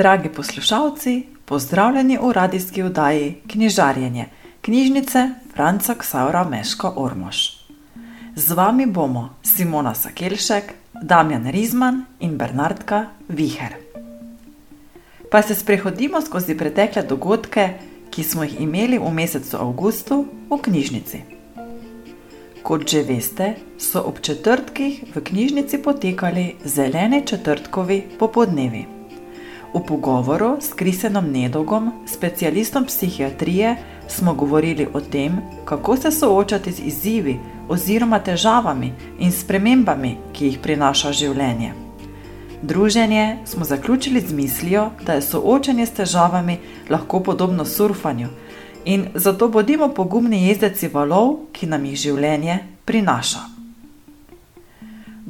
Dragi poslušalci, pozdravljeni v radijski oddaji Knjižarjenje, knjižnice Franca Ksaura Meško Ormož. Z vami bomo Simona Sakelšek, Damjan Rizman in Bernardka Viher. Pa se sprehodimo skozi pretekle dogodke, ki smo jih imeli v mesecu avgustu v knjižnici. Kot že veste, so ob četrtkih v knjižnici potekali zeleni četrtkovi popodnevi. V pogovoru s Krisenom Nedogom, specialistom psihiatrije, smo govorili o tem, kako se soočati z izzivi oziroma težavami in spremembami, ki jih prinaša življenje. Druženje smo zaključili z mislijo, da je soočanje s težavami lahko podobno surfanju in zato bodimo pogumni jezdeci valov, ki nam jih življenje prinaša.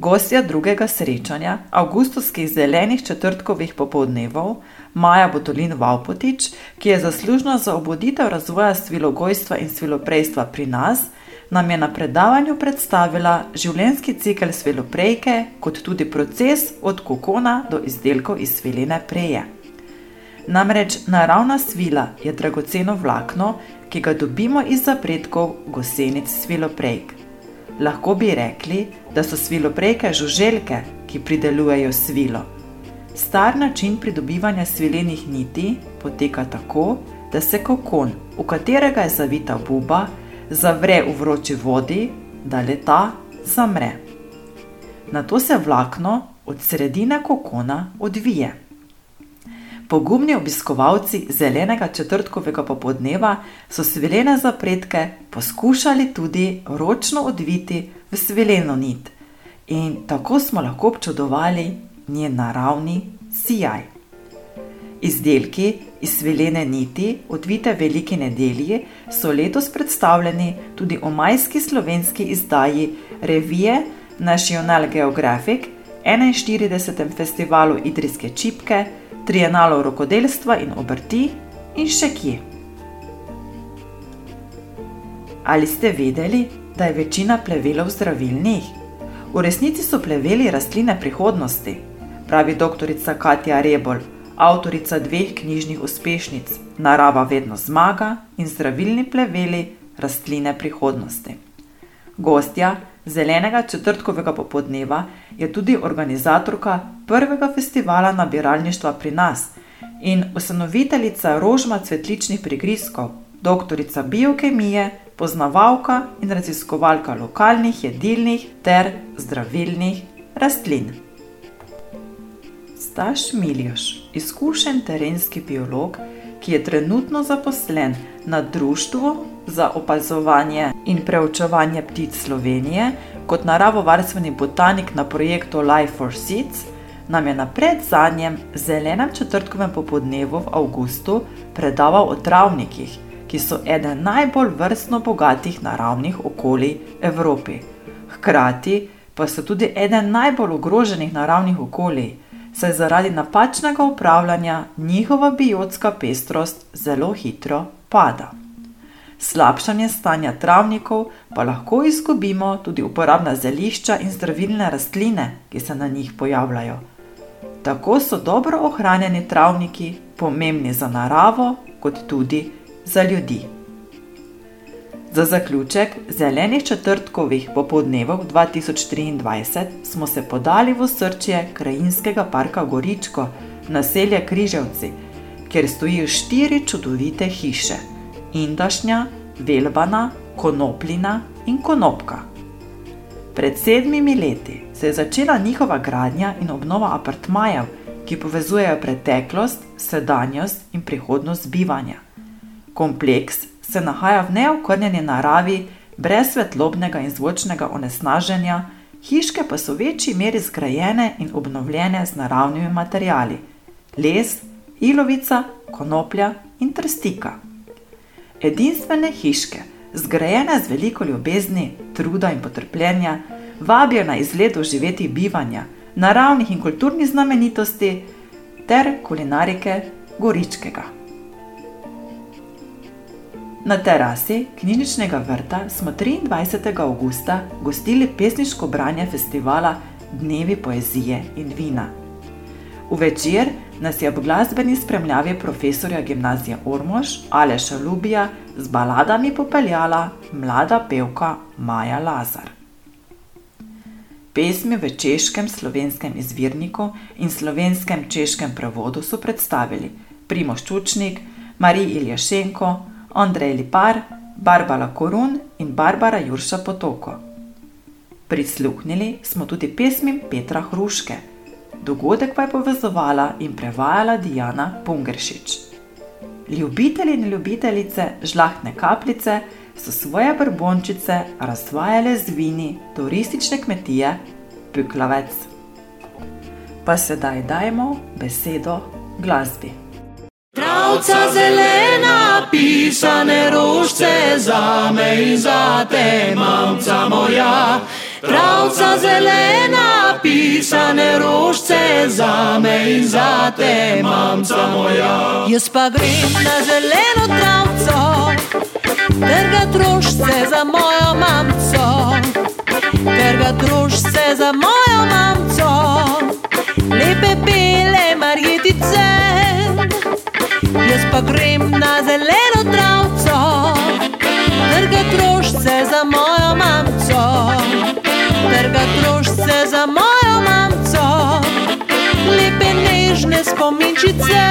Gostja drugega srečanja, avgustovskih zelenih četrtkovih popoldnevov, Maja Botolin Vaupotič, ki je zaslužna za obuditev razvoja svilogojstva in sviloprejstva pri nas, nam je na predavanju predstavila življenjski cikl sviloprejke, kot tudi proces od kokona do izdelkov iz sviline preje. Namreč naravna svila je dragoceno vlakno, ki ga dobimo iz zapredkov gosenic sviloprejk. Lahko bi rekli, da so sviloprejke žuželke, ki pridelujejo svilo. Star način pridobivanja svilenih niti poteka tako, da se kokon, v katerega je zavita buba, zavre v vroči vodi, da leta zamre. Na to se vlakno od sredine kokona odvije. Pogumni obiskovalci zelenega četrtkovega popodneva so svilene zapredke poskušali tudi ročno odviti v svileno nit, in tako smo lahko občudovali njen naravni sijaj. Izdelki iz svilene niti, odvite veliki nedelji, so letos predstavljeni tudi v majski slovenski izdaji revije National Geographic, 41. festivalu Idrijske čipke trienalov rokodelstva in obrti in še kje. Ali ste vedeli, da je večina plevelov zdravilnih? V resnici so pleveli rastline prihodnosti, pravi dr. Katja Rebol, avtorica dveh knjižnih uspešnic Narava vedno zmaga in zdravilni pleveli rastline prihodnosti. Gostja zelenega četrtkovega popodneva je tudi organizatorka prvega festivala nabiralništva pri nas in ustanoviteljica rožma cvetličnih prigrizkov, doktorica biokemije, poznavalka in raziskovalka lokalnih jedilnih ter zdravilnih rastlin. Staš Miljoš, izkušen terenski biolog, ki je trenutno zaposlen na Društvu za opazovanje in preučevanje ptic Slovenije kot naravovarstveni botanik na projektu Life for Seeds, nam je na predzadnjem zelenem četrtkovem popodnevu v avgustu predaval o travnikih, ki so eden najbolj vrstno bogatih naravnih okolij Evropi. Hkrati pa so tudi eden najbolj ogroženih naravnih okolij, saj zaradi napačnega upravljanja njihova biotska pestrost zelo hitro pada. Slabšanje stanja travnikov pa lahko izgubimo tudi uporabna zelišča in zdravilne rastline, ki se na njih pojavljajo. Tako so dobro ohranjeni travniki pomembni za naravo, kot tudi za ljudi. Za zaključek zelenih četrtkovih popodnevov 2023 smo se podali v srčje krajinskega parka Goričko, naselje Križevci, kjer stojijo štiri čudovite hiše: Indašnja, Velbana, Konopljina in Konopka. Pred sedmimi leti se je začela njihova gradnja in obnova apartmajev, ki povezujejo preteklost, sedanjost in prihodnost bivanja. Kompleks se nahaja v neokrnjeni naravi, brez svetlobnega in zvočnega onesnaženja, hiške pa so v večji meri zgrajene in obnovljene z naravnimi materiali: les, ilovica, konoplja in trstika. Edinstvene hiške, zgrajene z veliko ljubezni, truda in potrpljenja, vabijo na izlet doživeti bivanja, naravnih in kulturnih znamenitosti ter kulinarike Goričkega. Na terasi knjižničnega vrta smo 23. augusta gostili pesniško branje festivala Dnevi poezije in vina. V večer nas je v glasbeni spremljavi profesorja gimnazije Ormož Aleša Lubija z baladami popeljala mlada pevka Maja Lazar. Pesmi v češkem slovenskem izvirniku in slovenskem češkem prevodu so predstavili Primoš Čučnik, Marij Iljašenko, Andrej Lipar, Barbara Korun in Barbara Jurša Potoko. Prisluhnili smo tudi pesmim Petra Hruške. Dogodek pa je povezovala in prevajala Diana Pungeršič. Ljubitelji in ljubitelice žlahtne kapljice so svoje brbončice razvajale z vini turistične kmetije Puklavec. Pa sedaj dajmo besedo glasbi. Travca zelena, pisane rožce za me in za te, mamca moja. Travca zelena, pisane rožce za me in za te, mamca moja. Jaz pa grem na zeleno travco, trga trošce za mojo mamco, trga trošce za mojo mamco, lepe bele marjetice. Jaz pa grem na zeleno travco, spominčice.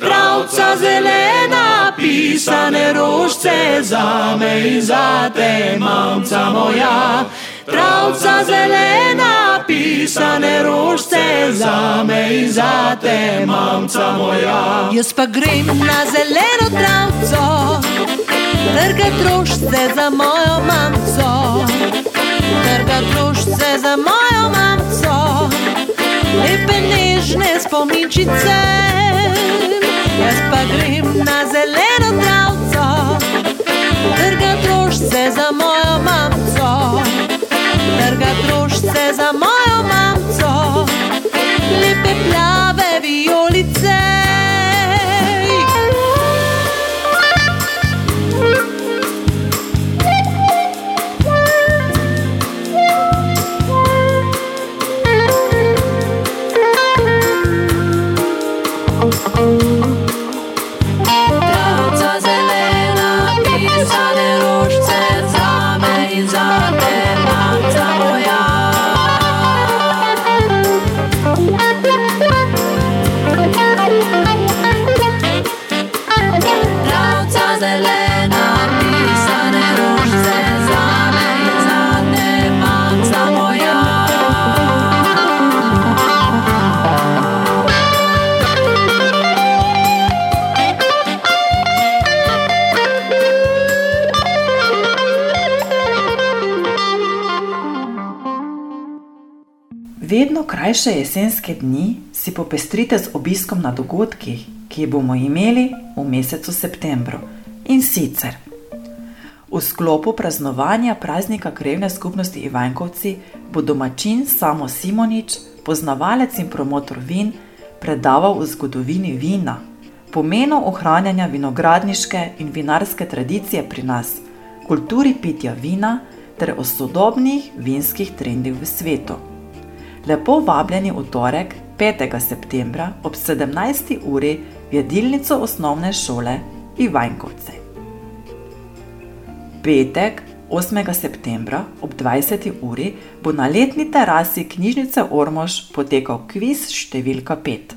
Travca zelena, pisane rožce za me in za te, mamca moja. Travca zelena, pisane rožce za me in za te, mamca moja. Jaz pa grem na zeleno travco, trga trošce za mojo mamco, trga trošce za mojo mamco, lepe nežne spominčice. Jaz pa grem na zeleno travco, trga trošce za mojo mamco, trga trošce za mojo mamco, lepe plave krajše jesenske dni si popestrite z obiskom na dogodkih, ki jih bomo imeli v mesecu septembru. In sicer v sklopu praznovanja praznika krevne skupnosti Ivankovci bo domačin Samo Simonič, poznavalec in promotor vin, predaval o zgodovini vina, pomenu ohranjanja vinogradniške in vinarske tradicije pri nas, kulturi pitja vina ter o sodobnih vinskih trendih v svetu. Lepo vabljeni v torek, 5. septembra ob 17. uri v jedilnico osnovne šole Ivankovce. Petek, 8. septembra ob 20. uri bo na letni terasi knjižnice Ormož potekal kviz številka 5.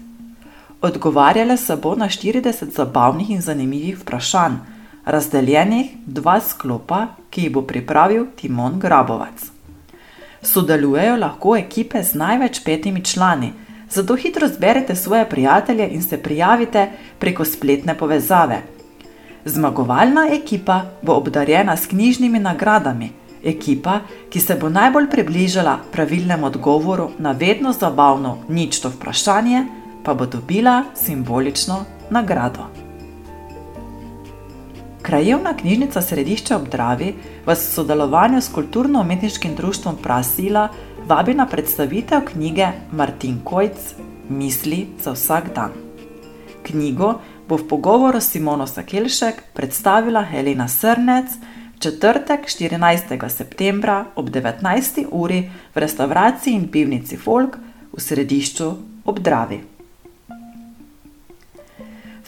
Odgovarjale se bo na 40 zabavnih in zanimivih vprašanj, razdeljenih v dva sklopa, ki jih bo pripravil Timon Grabovac. Sodelujejo lahko ekipe z največ petimi člani, zato hitro zberete svoje prijatelje in se prijavite preko spletne povezave. Zmagovalna ekipa bo obdarjena s knjižnimi nagradami, ekipa, ki se bo najbolj približala pravilnemu odgovoru na vedno zabavno ničto vprašanje, pa bo dobila simbolično nagrado. Krajevna knjižnica Središče ob Dravi vas v sodelovanju s kulturno-umetniškim društvom Prasila vabi na predstavitev knjige Martin Kojc Misli za vsak dan. Knjigo bo v pogovoru s Simono Sakelšek predstavila Helena Srnec četrtek 14. septembra ob 19. uri v restavraciji in pivnici Folk, v središču ob Dravi.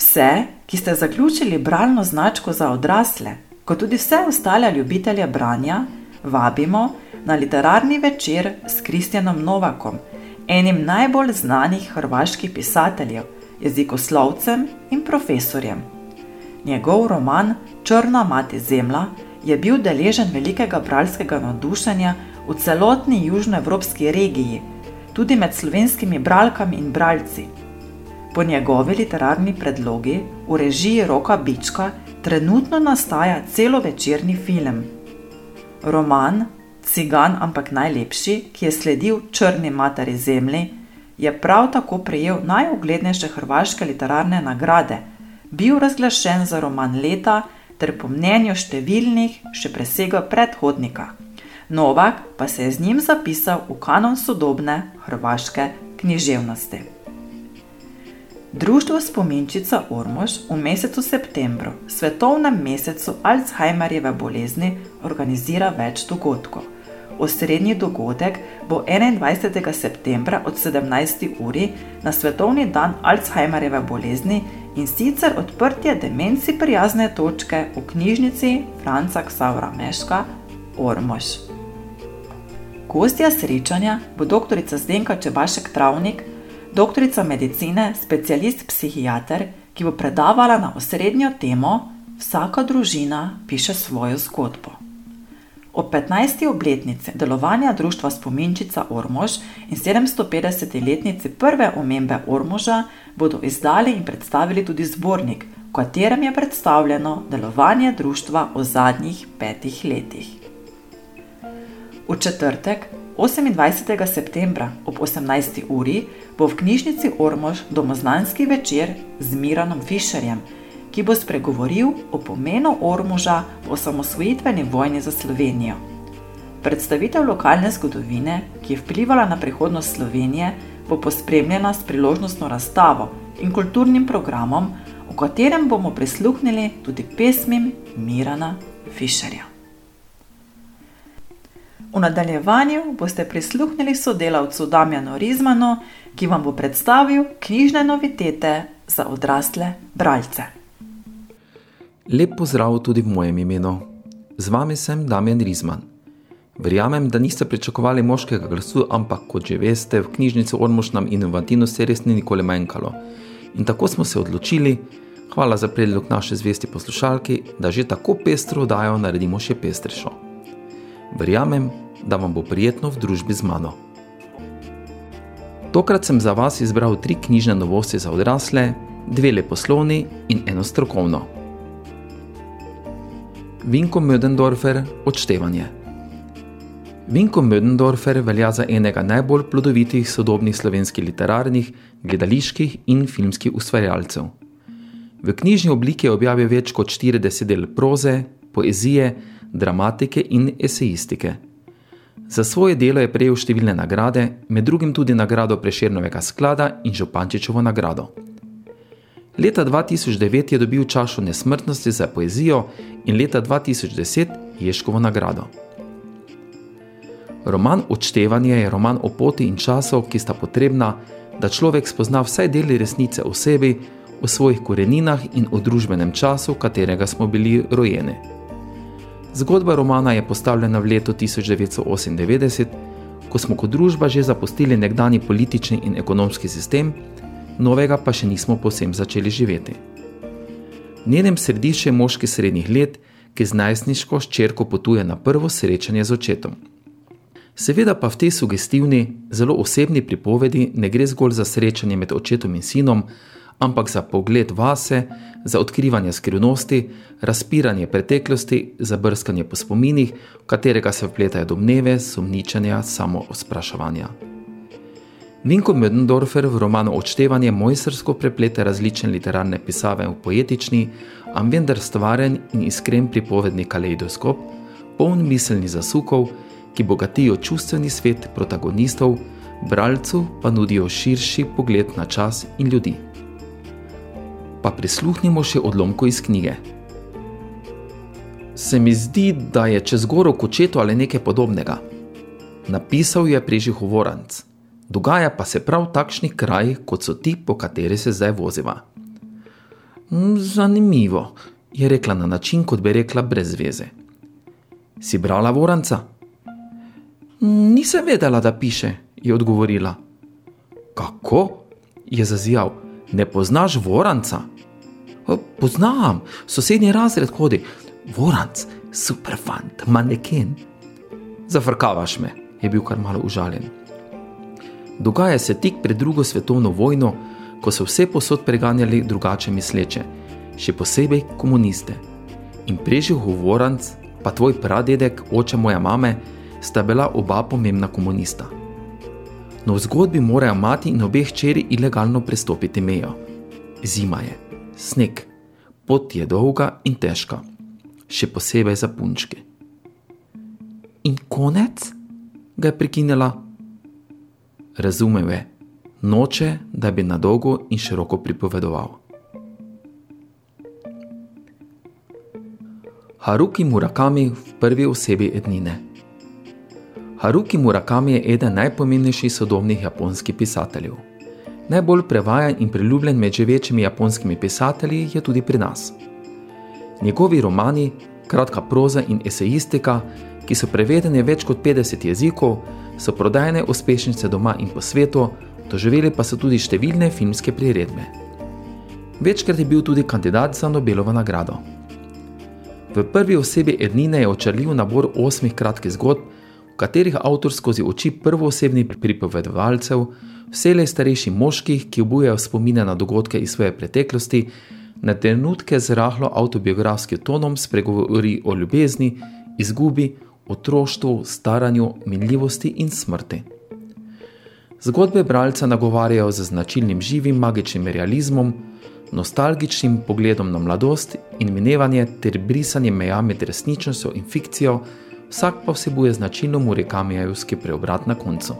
Vse, ki ste zaključili bralno značko za odrasle, kot tudi vse ostale ljubitelje branja, vabimo na literarni večer s Kristjanom Novakom, enim najbolj znanih hrvaških pisateljev, jezikoslovcem in profesorjem. Njegov roman Črna mati zemlja je bil deležen velikega bralskega navdušenja v celotni južnoevropski regiji, tudi med slovenskimi bralkami in bralci. Po njegovi literarni predlogi v režiji Roka Bička trenutno nastaja celovečerni film. Roman Cigan, ampak najlepši, ki je sledil Črni materi zemlji, je prav tako prejel najuglednejše hrvaške literarne nagrade, bil razglašen za roman leta ter po mnenju številnih še presegel predhodnika. Novak pa se je z njim zapisal v kanon sodobne hrvaške književnosti. Društvo Spominčica Ormož v mesecu septembru, svetovnem mesecu Alzheimerjeve bolezni, organizira več dogodkov. Osrednji dogodek bo 21. septembra od 17. uri na svetovni dan Alzheimerjeve bolezni in sicer odprtje demenci prijazne točke v knjižnici Franca Ksaura Meška Ormož. Gostja srečanja bo dr. Zdenka Čebašek Travnik, doktorica medicine, specialist psihiater, ki bo predavala na osrednjo temo Vsaka družina piše svojo zgodbo. Ob 15. obletnici delovanja društva Spominčica Ormož in 750-letnici prve omembe Ormoža bodo izdali in predstavili tudi zbornik, v katerem je predstavljeno delovanje društva v zadnjih petih letih. V četrtek, 28. septembra ob 18. uri bo v knjižnici Ormož domoznanski večer z Miranom Fischerjem, ki bo spregovoril o pomenu Ormoža v osamosvojitveni vojni za Slovenijo. Predstavitev lokalne zgodovine, ki je vplivala na prihodnost Slovenije, bo pospremljena s priložnostno razstavo in kulturnim programom, v katerem bomo prisluhnili tudi pesmim Mirana Fischerja. V nadaljevanju boste prisluhnili sodelavcu Damjanu Rizmanu, ki vam bo predstavil knjižne novitete za odrasle bralce. Lep pozdrav tudi v mojem imenu. Z vami sem Damjan Rizman. Verjamem, da niste pričakovali moškega glasu, ampak kot že veste, v knjižnici Ormož nam inovativnosti res ni nikoli manjkalo. In tako smo se odločili, hvala za predlog naše zvesti poslušalki, da že tako pestro oddajo naredimo še pestrejšo. Verjamem, da vam bo prijetno v družbi z mano. Tokrat sem za vas izbral tri knjižne novosti za odrasle, dve leposlovni in eno strokovno. Vinko Mödendorfer odštevanje. Vinko Mödendorfer velja za enega najbolj plodovitih sodobnih slovenskih literarnih, gledaliških in filmskih ustvarjalcev. V knjižni obliki je objavil več kot 40 del proze, poezije, dramatike in esejistike. Za svoje delo je prejel številne nagrade, med drugim tudi nagrado Prešernovega sklada in Župančičevo nagrado. Leta 2009 je dobil čašo nesmrtnosti za poezijo in leta 2010 Ješkovo nagrado. Roman Odštevanje je roman o poti in času, ki sta potrebna, da človek spozna vsaj deli resnice o sebi, o svojih koreninah in o družbenem času, v katerega smo bili rojeni. Zgodba romana je postavljena v letu 1998, ko smo kot družba že zapustili nekdani politični in ekonomski sistem, novega pa še nismo posem začeli živeti. V njenem središču je moški srednjih let, ki z najstniško ščerko potuje na prvo srečanje z očetom. Seveda pa v tej sugestivni, zelo osebni pripovedi ne gre zgolj za srečanje med očetom in sinom, ampak za pogled vase, za odkrivanje skrivnosti, razpiranje preteklosti, za brskanje po spominih, v katerega se vpletajo domneve, sumničanja, samo ospraševanja. Vinko Mödendorfer v romanu Odštevanje mojstrsko preplete različne literarne pisave v poetični, a vendar stvaren in iskren pripovedni kaleidoskop, poln miselni zasukov, ki bogatijo čustveni svet protagonistov, bralcu pa nudijo širši pogled na čas in ljudi pa prisluhnimo še odlomko iz knjige. Se mi zdi, da je čez goro kočeto ali nekaj podobnega. Napisal je Prežih Voranc, Dogaja pa se prav v takšnih krajih, kot so ti, po kateri se zdaj voziva. "Mm, Zanimivo, je rekla na način, kot bi rekla brez veze. Si brala voranca? "Mm, Nisem vedela, da piše, je odgovorila. Kako? je zazijal. Ne poznaš voranca? "O, Poznam, sosednji razred hodi. Voranc, super fant, maneken. Zafrkavaš me, je bil kar malo užaljen. Dogaja se tik pred drugo svetovno vojno, ko so vse posod preganjali drugače misleče, še posebej komuniste. In preživljal Voranc, pa tvoj pradedek, oče moje mame, sta bila oba pomembna komunista. No v zgodbi morajo mati in obe hčeri ilegalno prestopiti mejo. Zima je, sneg, pot je dolga in težka, še posebej za punčke. In konec? ga je prekinila. Razumel je, noče, da bi na dolgo in široko pripovedoval. Haruki Murakami v prvi osebi ednine. Haruki Murakami je eden najpomembnejših sodobnih japonskih pisateljev. Najbolj prevajan in priljubljen med živečimi japonskimi pisatelji je tudi pri nas. Njegovi romani, kratka proza in esejistika, ki so prevedeni več kot 50 jezikov, so prodajne uspešnice doma in po svetu, doživeli pa so tudi številne filmske priredbe. Večkrat je bil tudi kandidat za Nobelovo nagrado. V prvi osebi Ednine je očarljiv nabor osmih kratkih zgodb, katerih avtor skozi oči prvoosebnih pripovedovalcev, vselej starejših moških, ki obujajo spomine na dogodke iz svoje preteklosti, na trenutke z rahlo autobiografskim tonom spregovori o ljubezni, izgubi, otroštvu, staranju, minljivosti in smrti. Zgodbe bralca nagovarjajo z značilnim živim magičnim realizmom, nostalgičnim pogledom na mladost in minevanje ter brisanje meja med resničnostjo in fikcijo, vsak pa vsebuje značilno Murekamijevski preobrat na koncu.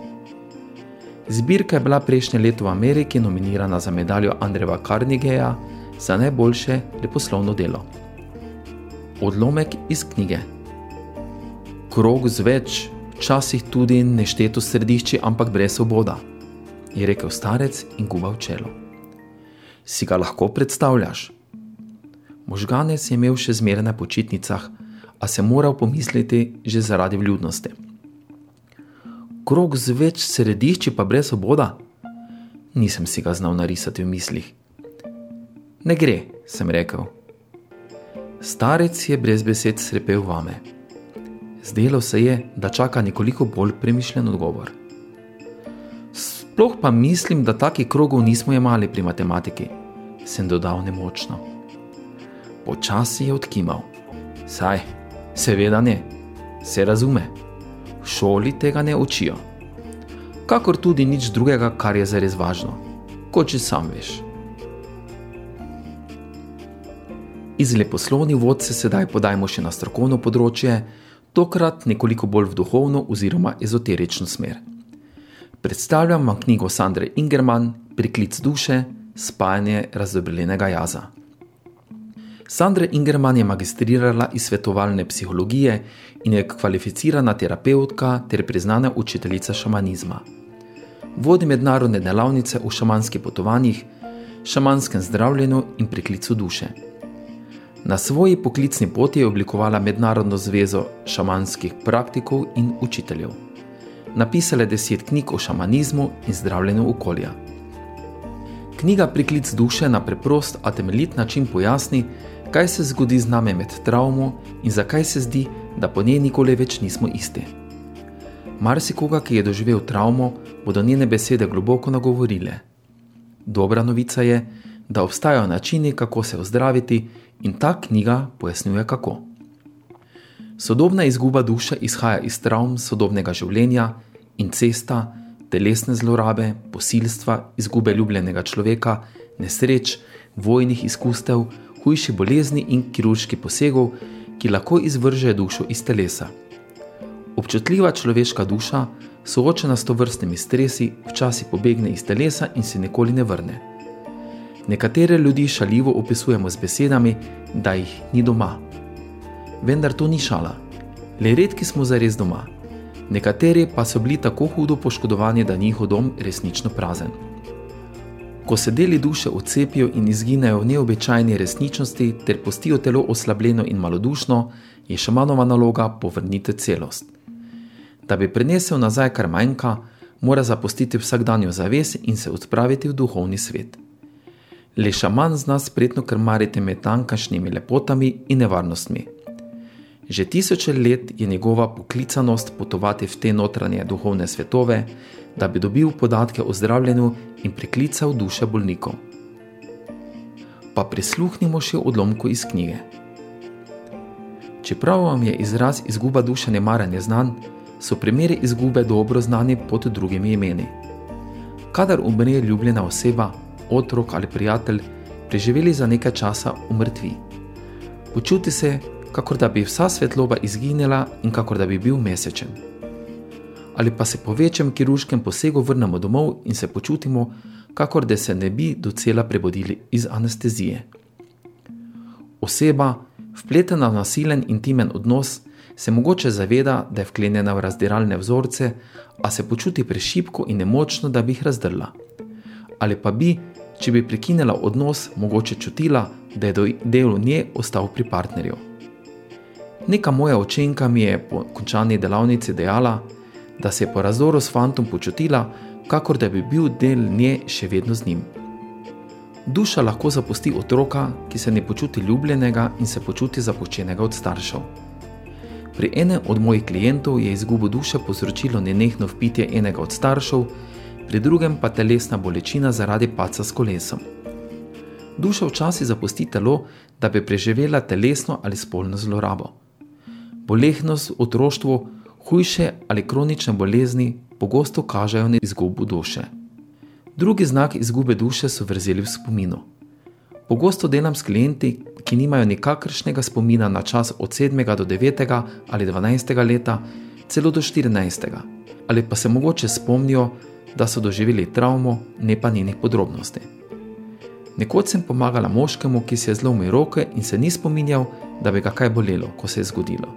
Zbirka je bila prejšnje leto v Ameriki nominirana za medaljo Andreja Carnegieja za najboljše leposlovno delo. Odlomek iz knjige. Krog z več, včasih tudi nešteto središči, ampak brez svoboda, je rekel starec in gubal čelo. Si ga lahko predstavljaš? Možganec je imel še zmeraj na počitnicah, a se moral pomisliti že zaradi vljudnosti. Krog z več središči, pa brez svoboda? Nisem si ga znal narisati v mislih. Ne gre, sem rekel. Starec je brez besed srepel vame. Zdelo se je, da čaka nekoliko bolj premišljen odgovor. Sploh pa mislim, da takih krogov nismo imeli pri matematiki, sem dodal nemočno. Počasi je odkimal. Saj, seveda ne, se razume. V šoli tega ne učijo. Kakor tudi nič drugega, kar je zares važno, kot že sam veš. Iz leposlovnih vod se sedaj podajmo še na strokovno področje, tokrat nekoliko bolj v duhovno oziroma ezoterično smer. Predstavljam vam knjigo Sandre Ingerman, Priklic duše, spajanje razdobrenega jaza. Sandra Ingerman je magistrirala iz svetovalne psihologije in je kvalificirana terapeutka ter priznana učiteljica šamanizma. Vodi mednarodne delavnice v šamanskih potovanjih, šamanskem zdravljenju in priklicu duše. Na svoji poklicni poti je oblikovala Mednarodno zvezo šamanskih praktikov in učiteljev. Napisala je deset knjig o šamanizmu in zdravljenju okolja. Knjiga Priklic duše na preprost, a temeljit način pojasni, kaj se zgodi z nami med travmo in zakaj se zdi, da po njej nikoli več nismo isti. Marsikoga, ki je doživel travmo, bodo njene besede globoko nagovorile. Dobra novica je, da obstajajo načini, kako se ozdraviti, in ta knjiga pojasnjuje kako. Sodobna izguba duše izhaja iz travm sodobnega življenja in cesta, telesne zlorabe, posilstva, izgube ljubljenega človeka, nesreč, vojnih izkustev, hujši bolezni in kirurški posegov, ki lahko izvržejo dušo iz telesa. Občutljiva človeška duša, soočena s to vrstnimi stresi, včasih pobegne iz telesa in se nikoli ne vrne. Nekatere ljudi šaljivo opisujemo z besedami, da jih ni doma. Vendar to ni šala. Le redki smo zares doma. Nekateri pa so bili tako hudo poškodovani, da njihov dom resnično prazen. Ko se deli duše odcepijo in izginejo v neobičajni resničnosti ter pustijo telo oslabljeno in malodušno, je šamanova naloga povrniti celost. Da bi prenesel nazaj kar manjka, mora zapustiti vsakdanjo zaves in se odpraviti v duhovni svet. Le šaman zna spretno krmariti med tankašnjimi lepotami in nevarnostmi. Že tisoče let je njegova poklicanost potovati v te notranje duhovne svetove, da bi dobil podatke o zdravljenju in priklical duše bolnikov. Pa prisluhnimo še odlomku iz knjige. Čeprav vam je izraz izguba duše nemaranje znan, so primeri izgube dobro znani pod drugimi imeni. Kadar umre ljubljena oseba, otrok ali prijatelj, preživeli za nekaj časa umrtvi. Počuti se, kakor da bi vsa svetloba izginila in kakor da bi bil mesečen. Ali pa se po večjem kirurškem posegu vrnemo domov in se počutimo, kakor da se ne bi docela prebudili iz anestezije. Oseba, vpletena v nasilen intimen odnos, se mogoče zaveda, da je vklenjena v razdiralne vzorce, a se počuti prešipko in nemočno, da bi jih razdrla. Ali pa bi, če bi prekinila odnos, mogoče čutila, da je del nje ostal pri partnerju. Neka moja učenka mi je po končani delavnici dejala, da se je po razdoru s fantom počutila, kakor da bi bil del nje še vedno z njim. Duša lahko zapusti otroka, ki se ne počuti ljubljenega in se počuti zapuščenega od staršev. Pri enem od mojih klientov je izgubo duše povzročilo nenehno vpitje enega od staršev, pri drugem pa telesna bolečina zaradi paca s kolesom. Duša včasih zapusti telo, da bi preživela telesno ali spolno zlorabo. Bolehnost v otroštvu, hujše ali kronične bolezni pogosto kažejo na izgubo duše. Drugi znak izgube duše so vrzeli v spominu. Pogosto delam s klienti, ki nimajo nikakršnega spomina na čas od 7. do 9. ali 12. leta, celo do 14. ali pa se mogoče spomnijo, da so doživeli travmo, ne pa njenih podrobnosti. Nekoč sem pomagala moškemu, ki si je zlomil roke in se ni spominjal, da bi ga kaj bolelo, ko se je zgodilo.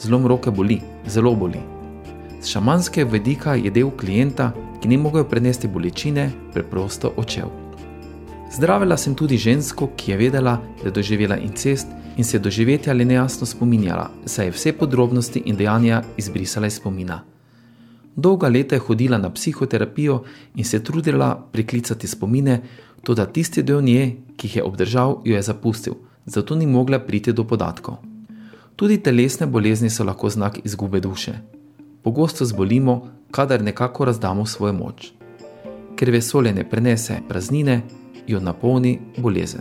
Zlom roke boli, zelo boli. Z šamanske vedika je del klienta, ki ni mogel prenesti bolečine, preprosto očel. Zdravila sem tudi žensko, ki je vedela, da je doživela incest in se je doživeti ali nejasno spominjala, saj je vse podrobnosti in dejanja izbrisala iz spomina. Dolga leta je hodila na psihoterapijo in se trudila priklicati spomine, tudi tisti del nje, ki jih je obdržal, jo je zapustil, zato ni mogla priti do podatkov. Tudi telesne bolezni so lahko znak izgube duše. Pogosto zbolimo, kadar nekako razdamo svojo moč. Ker vesolje ne prenese praznine, jo napolni bolezen.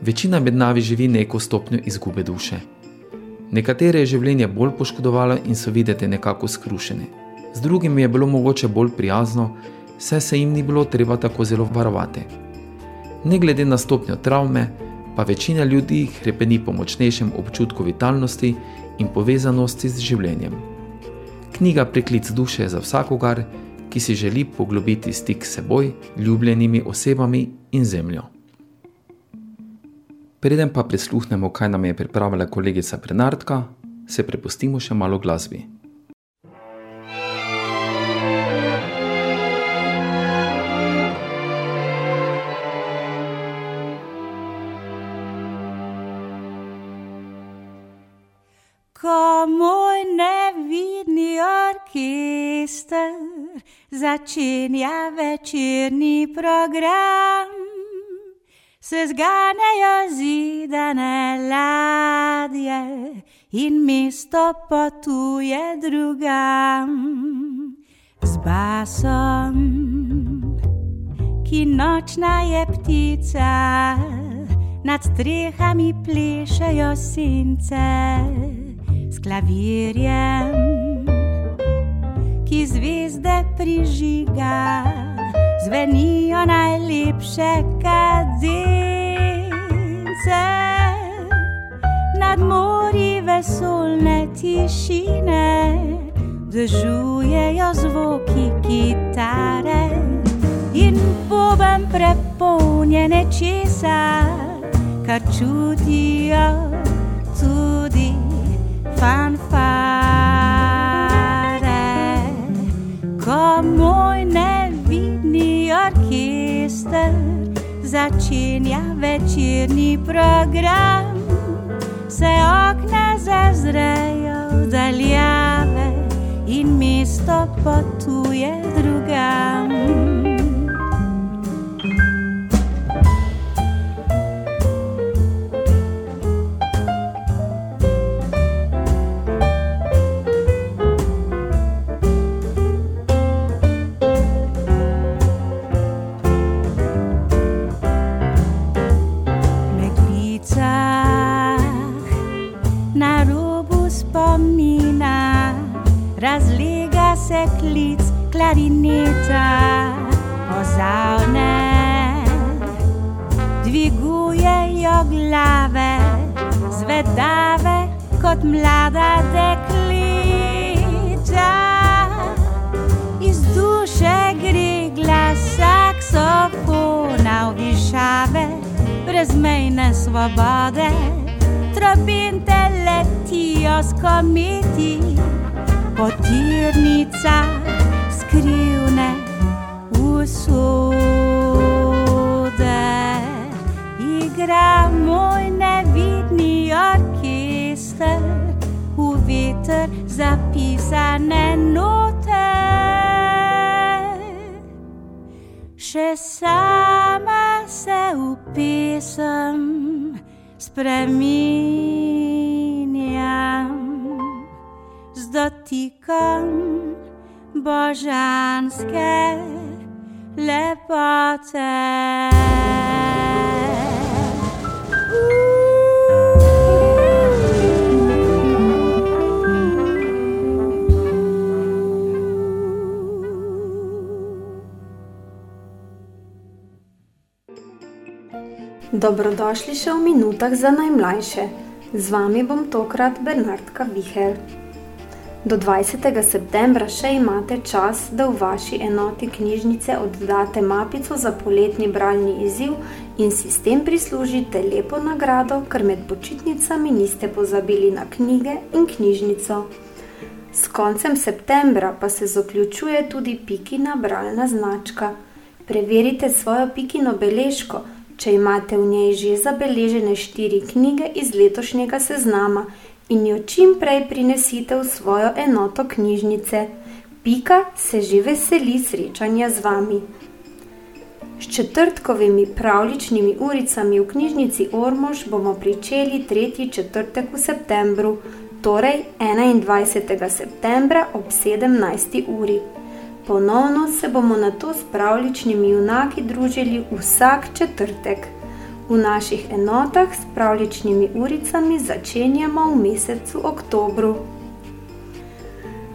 Večina med nami živi neko stopnjo izgube duše. Nekatere je življenje bolj poškodovalo in so videti nekako skrušeni. Z drugimi je bilo mogoče bolj prijazno, saj se jim ni bilo treba tako zelo varovati. Ne glede na stopnjo travme, pa večina ljudi krepeni po močnejšem občutku vitalnosti in povezanosti z življenjem. Knjiga Preklic duše je za vsakogar, ki si želi poglobiti stik s seboj, ljubljenimi osebami in zemljo. Preden pa prisluhnemo, kaj nam je pripravila kolegica Bernardka, se prepustimo še malo glasbi. Ko moj nevidni orkester začenja večerni program, se zganejo zidane ladje in mesto potuje drugam. Z basom, ki nočna je ptica, nad strehami plešejo sence s klavirjem, ki zvezde prižiga, zvenijo najlepše kadence. Nad mori vesolne tišine vzdržujejo zvoki kitare in bobem prepolnjene česa, kar čutijo tudi fanfare. Ko moj ne Narodni orkester začenja večerni program, se okna zazrejo v daljave in mesto potuje drugam. Z dotikom božanske lepote. Dobrodošli še v minutah za najmlajše. Z vami bom tokrat Bernardka Vihel. Do 20. septembra še imate čas, da v vaši enoti knjižnice oddate mapico za poletni bralni izziv in si s tem prislužite lepo nagrado, ker med počitnicami niste pozabili na knjige in knjižnico. S koncem septembra pa se zaključuje tudi Pikina bralna značka. Preverite svojo Pikino beležko, če imate v njej že zabeležene štiri knjige iz letošnjega seznama in jo čim prej prinesite v svojo enoto knjižnice. Pika se že veseli srečanja z vami. S četrtkovimi pravličnimi uricami v knjižnici Ormož bomo pričeli tretji četrtek v septembru, torej 21. septembra ob 17. uri. Ponovno se bomo na to s pravličnimi junaki družili vsak četrtek. V naših enotah s pravličnimi uricami začenjamo v mesecu oktobru.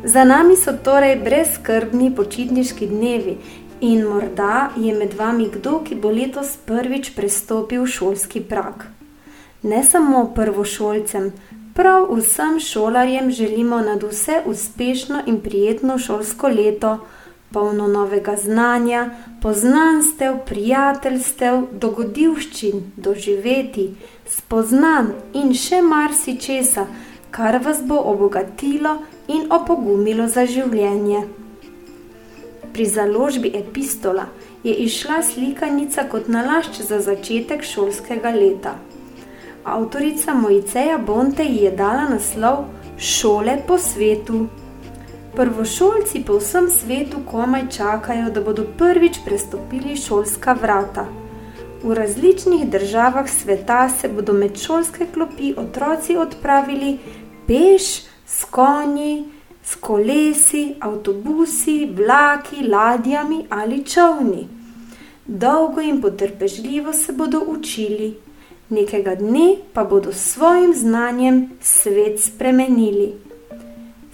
Za nami so torej brezskrbni počitniški dnevi in morda je med vami kdo, ki bo letos prvič prestopil šolski prak. Ne samo prvošolcem, prav vsem šolarjem želimo nad vse uspešno in prijetno šolsko leto, polno novega znanja, poznanstev, prijateljstev, dogodivščin, doživeti, spoznan in še marsičesa, kar vas bo obogatilo in opogumilo za življenje. Pri založbi Epistola je izšla slikanica kot nalašč za začetek šolskega leta. Avtorica Mojceja Bonte ji je dala naslov Šole po svetu. Prvošolci po vsem svetu komaj čakajo, da bodo prvič prestopili šolska vrata. V različnih državah sveta se bodo med šolske klopi otroci odpravili peš, s konji, s kolesi, avtobusi, vlaki, ladjami ali čovni. Dolgo in potrpežljivo se bodo učili, nekega dne pa bodo s svojim znanjem svet spremenili.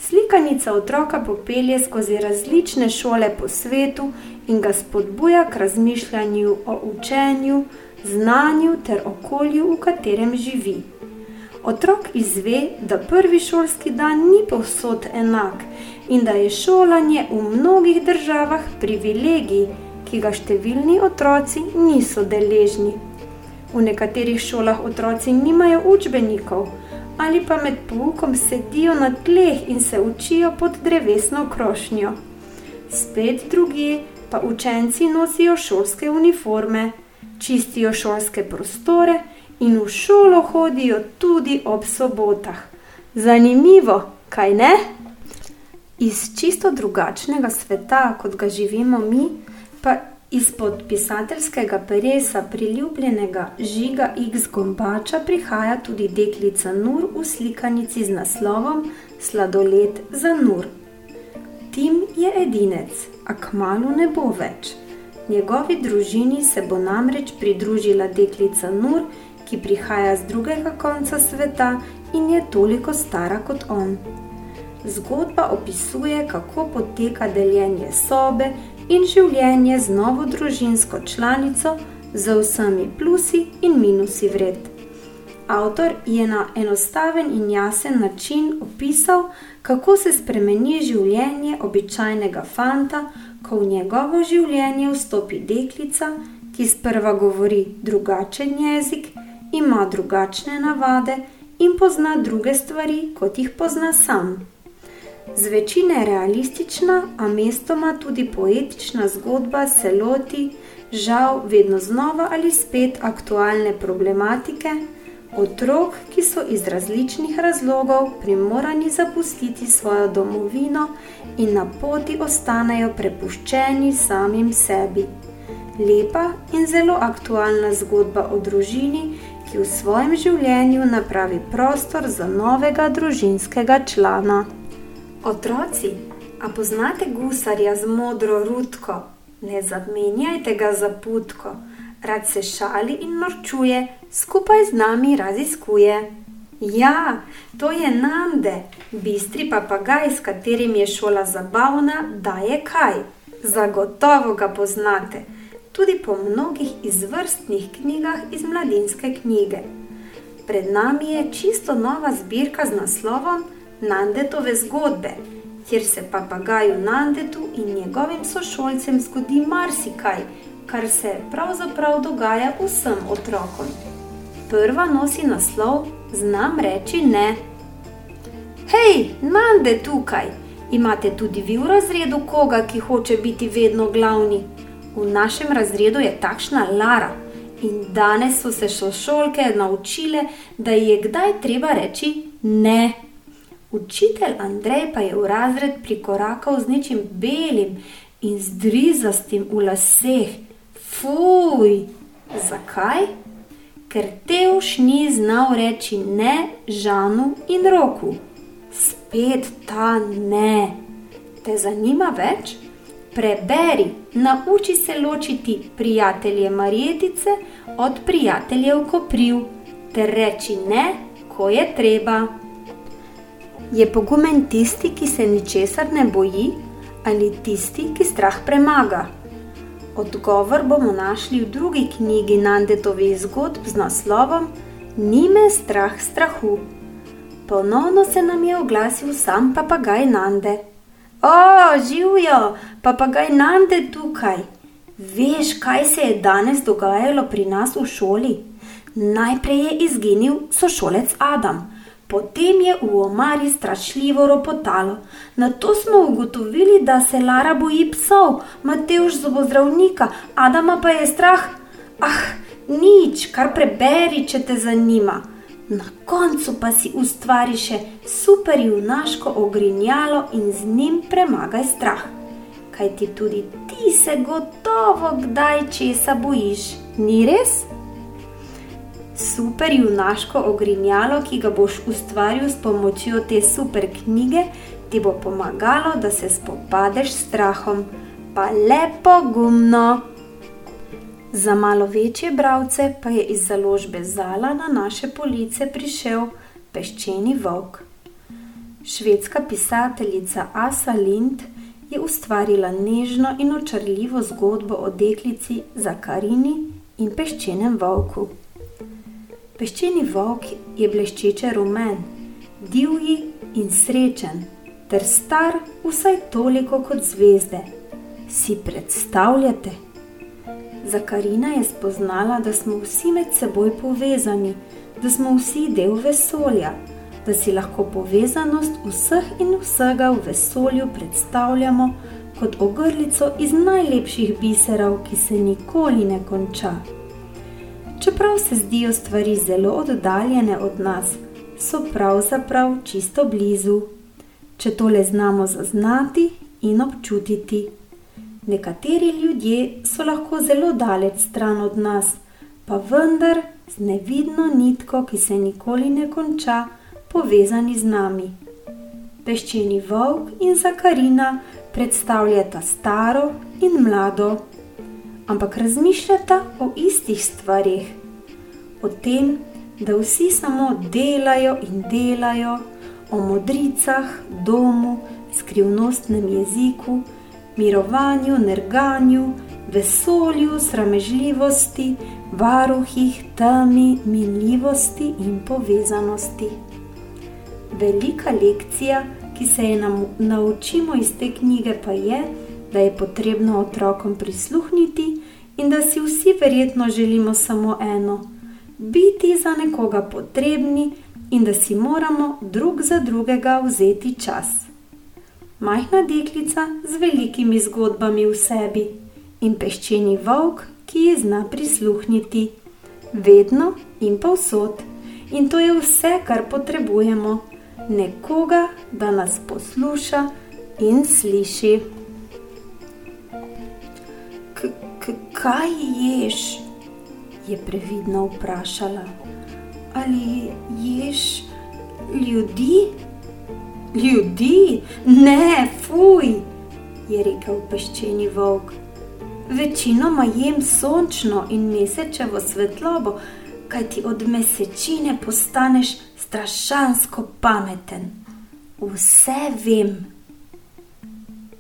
Slikanica otroka popelje skozi različne šole po svetu in ga spodbuja k razmišljanju o učenju, znanju ter okolju, v katerem živi. Otrok izve, da prvi šolski dan ni povsod enak in da je šolanje v mnogih državah privilegij, ki ga številni otroci niso deležni. V nekaterih šolah otroci nimajo učbenikov ali pa med poukom sedijo na tleh in se učijo pod drevesno krošnjo. Spet drugi pa učenci nosijo šolske uniforme. čistijo šolske prostore in v šolo hodijo tudi ob sobotah. Zanimivo, kaj ne? Iz čisto drugačnega sveta, kot ga živimo mi, pa izpod pisateljskega peresa priljubljenega žiga X Gombača prihaja tudi deklica Nur v slikanici z naslovom Sladoled za Nur. Tim je edinec, a kmalu ne bo več. Njegovi družini se bo namreč pridružila deklica Nur, ki prihaja z drugega konca sveta in je toliko stara kot on. Zgodba opisuje, kako poteka deljenje sobe in življenje z novo družinsko članico, z vsemi plusi in minusi vred. Avtor je na enostaven in jasen način opisal, kako se spremeni življenje običajnega fanta, ko v njegovo življenje vstopi deklica, ki sprva govori drugačen jezik, ima drugačne navade in pozna druge stvari, kot jih pozna sam. Z večine realistična, a mestoma tudi poetična zgodba se loti, žal, vedno znova ali spet aktualne problematike otrok, ki so iz različnih razlogov primorani zapustiti svojo domovino in na poti ostanejo prepuščeni samim sebi. Lepa in zelo aktualna zgodba o družini, ki v svojem življenju napravi prostor za novega družinskega člana. Otroci, a poznate gusarja z modro rutko? Ne zamenjajte ga za putko, rad se šali in norčuje, skupaj z nami raziskuje. Ja, to je Nande, bistri papagaj, s katerim je šola zabavna, da je kaj. Zagotovo ga poznate, tudi po mnogih izvrstnih knjigah iz mladinske knjige. Pred nami je čisto nova zbirka z naslovom Nandetove zgodbe, kjer se papagaju Nandetu in njegovim sošolcem zgodi marsikaj, kar se pravzaprav dogaja vsem otrokom. Prva nosi naslov: Znam reči ne. Hej, Nande tukaj! Imate tudi vi v razredu koga, ki hoče biti vedno glavni? V našem razredu je takšna Lara in danes so se sošolke naučile, da je kdaj treba reči ne. Učitelj Andrej pa je v razred prikorakal z nečim belim in zdrizastim v laseh. Fuj, zakaj? Ker Teuš ni znal reči ne Žanu in Roku. Spet ta ne. Te zanima več? Preberi, nauči se ločiti prijatelje Marjetice od prijateljev Kopriv, ter reči ne, ko je treba. Je pogumen tisti, ki se ničesar ne boji, ali tisti, ki strah premaga? Odgovor bomo našli v drugi knjigi Nandetovih zgodb z naslovom Ni me strah strahu. Ponovno se nam je oglasil sam papagaj Nande. O, živijo, papagaj Nande tukaj. Veš, kaj se je danes dogajalo pri nas v šoli? Najprej je izginil sošolec Adam. Potem je v omari strašljivo ropotalo. Na to smo ugotovili, da se Lara boji psov, Mateoš zobozdravnika, Adama pa je strah. Ah, nič, kar preberi, če te zanima. Na koncu pa si ustvari še super junaško ogrinjalo in z njim premagaj strah. Kaj ti tudi ti se gotovo kdaj česa bojiš, ni res? Super junaško ogrinjalo, ki ga boš ustvaril s pomočjo te super knjige, ti bo pomagalo, da se spopadeš s strahom. Pa lepo gumno! Za malo večje bralce pa je iz založbe Zala na naše police prišel peščeni volk. Švedska pisateljica Asa Lind je ustvarila nežno in očarljivo zgodbo o deklici Zakarini in peščenem volku. Peščeni volk je bleščeče rumen, divji in srečen, ter star vsaj toliko kot zvezde. Si predstavljate? Zakarina je spoznala, da smo vsi med seboj povezani, da smo vsi del vesolja, da si lahko povezanost vseh in vsega v vesolju predstavljamo kot ogrlico iz najlepših biserov, ki se nikoli ne konča. Čeprav se zdijo stvari zelo oddaljene od nas, so pravzaprav čisto blizu, če tole znamo zaznati in občutiti. Nekateri ljudje so lahko zelo daleč stran od nas, pa vendar z nevidno nitko, ki se nikoli ne konča, povezani z nami. Peščeni volk in Zakarina predstavljata staro in mlado, ampak razmišljata o istih stvarih. O tem, da vsi samo delajo in delajo, o modricah, domu, skrivnostnem jeziku, mirovanju, nerganju, vesolju, sramežljivosti, varuhih, temi, minljivosti in povezanosti. Velika lekcija, ki se je nam naučimo iz te knjige, pa je, da je potrebno otrokom prisluhniti in da si vsi verjetno želimo samo eno: biti za nekoga potrebni in da si moramo drug za drugega vzeti čas. Majhna deklica z velikimi zgodbami v sebi in peščeni volk, ki ji zna prisluhniti, vedno in povsod. In to je vse, kar potrebujemo, nekoga, da nas posluša in sliši. Kaj ješ? je previdno vprašala. Ali ješ ljudi? Ljudi? Ne, fuj, je rekel peščeni volk. Večinoma jem sončno in mesečevo svetlobo, kajti od mesečine postaneš strašansko pameten. Vse vem.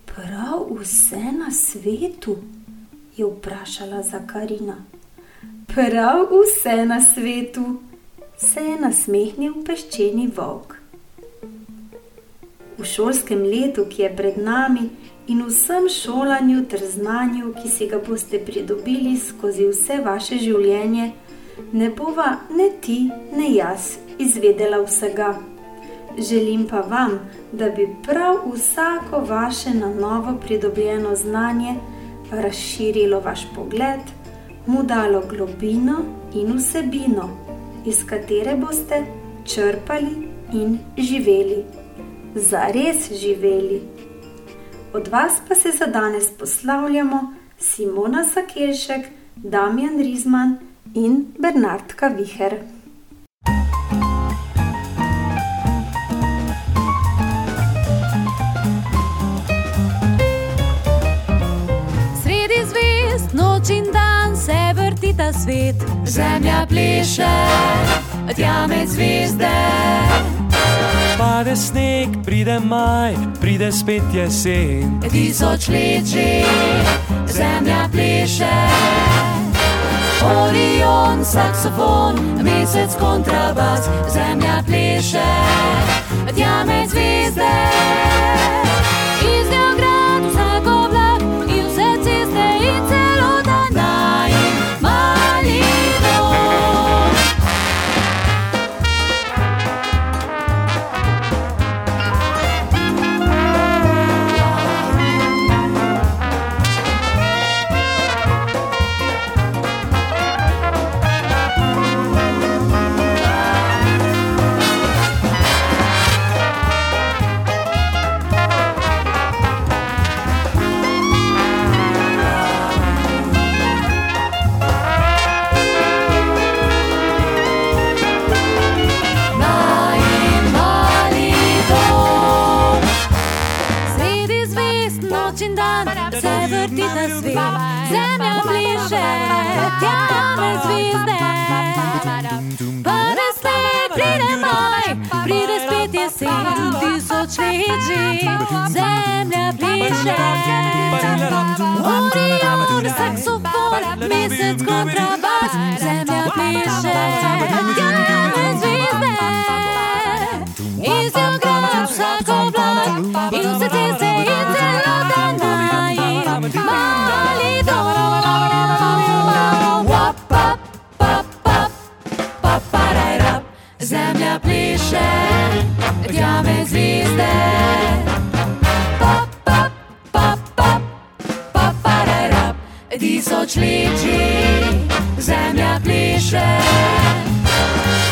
Prav vse na svetu? Je vprašala Zakarina. Prav vse na svetu, se je nasmehnil peščeni volk. V šolskem letu, ki je pred nami, in vsem šolanju ter znanju, ki si ga boste pridobili skozi vse vaše življenje, ne bova ne ti, ne jaz izvedela vsega. Želim pa vam, da bi prav vsako vaše na novo pridobljeno znanje razširilo vaš pogled, mu dalo globino in vsebino, iz katere boste črpali in živeli. Zares živeli. Od vas pa se za danes poslavljamo Simona Sakelšek, Damjan Rizman in Bernardka Viher. Noč in dan se vrti ta svet, zemlja pleše, tja med zvezde. Pade sneg, pride maj, pride spet jesen. Tisoč let že, zemlja pleše. Orion, saksofon, mesec kontrabas, zemlja pleše, tja med zvezde. Pride spet jesen, tisoč let že, zemlja bliže. Orion, saksofon, mesec kontrabas, zemlja bliže, tja med zvezde. Iz njo grad vsak oblak in vse ceste in celota najin mali dom. Wap, pap, pap, pap, pap, paraj, rap. Zemlja pleše, rjave zvizde. Pop, pop, pop, pop, pop, pararap, tisoč liči, zemlja pliše.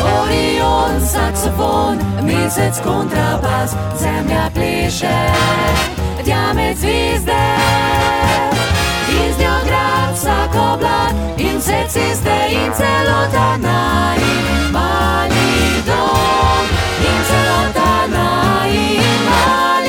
Orion, saksofon, mesec kontrabas, zemlja pliše, diamet zvizde. In z njo grad vsak oblak, in vse ceste, in celota naj, mali dom. 迎着大那一马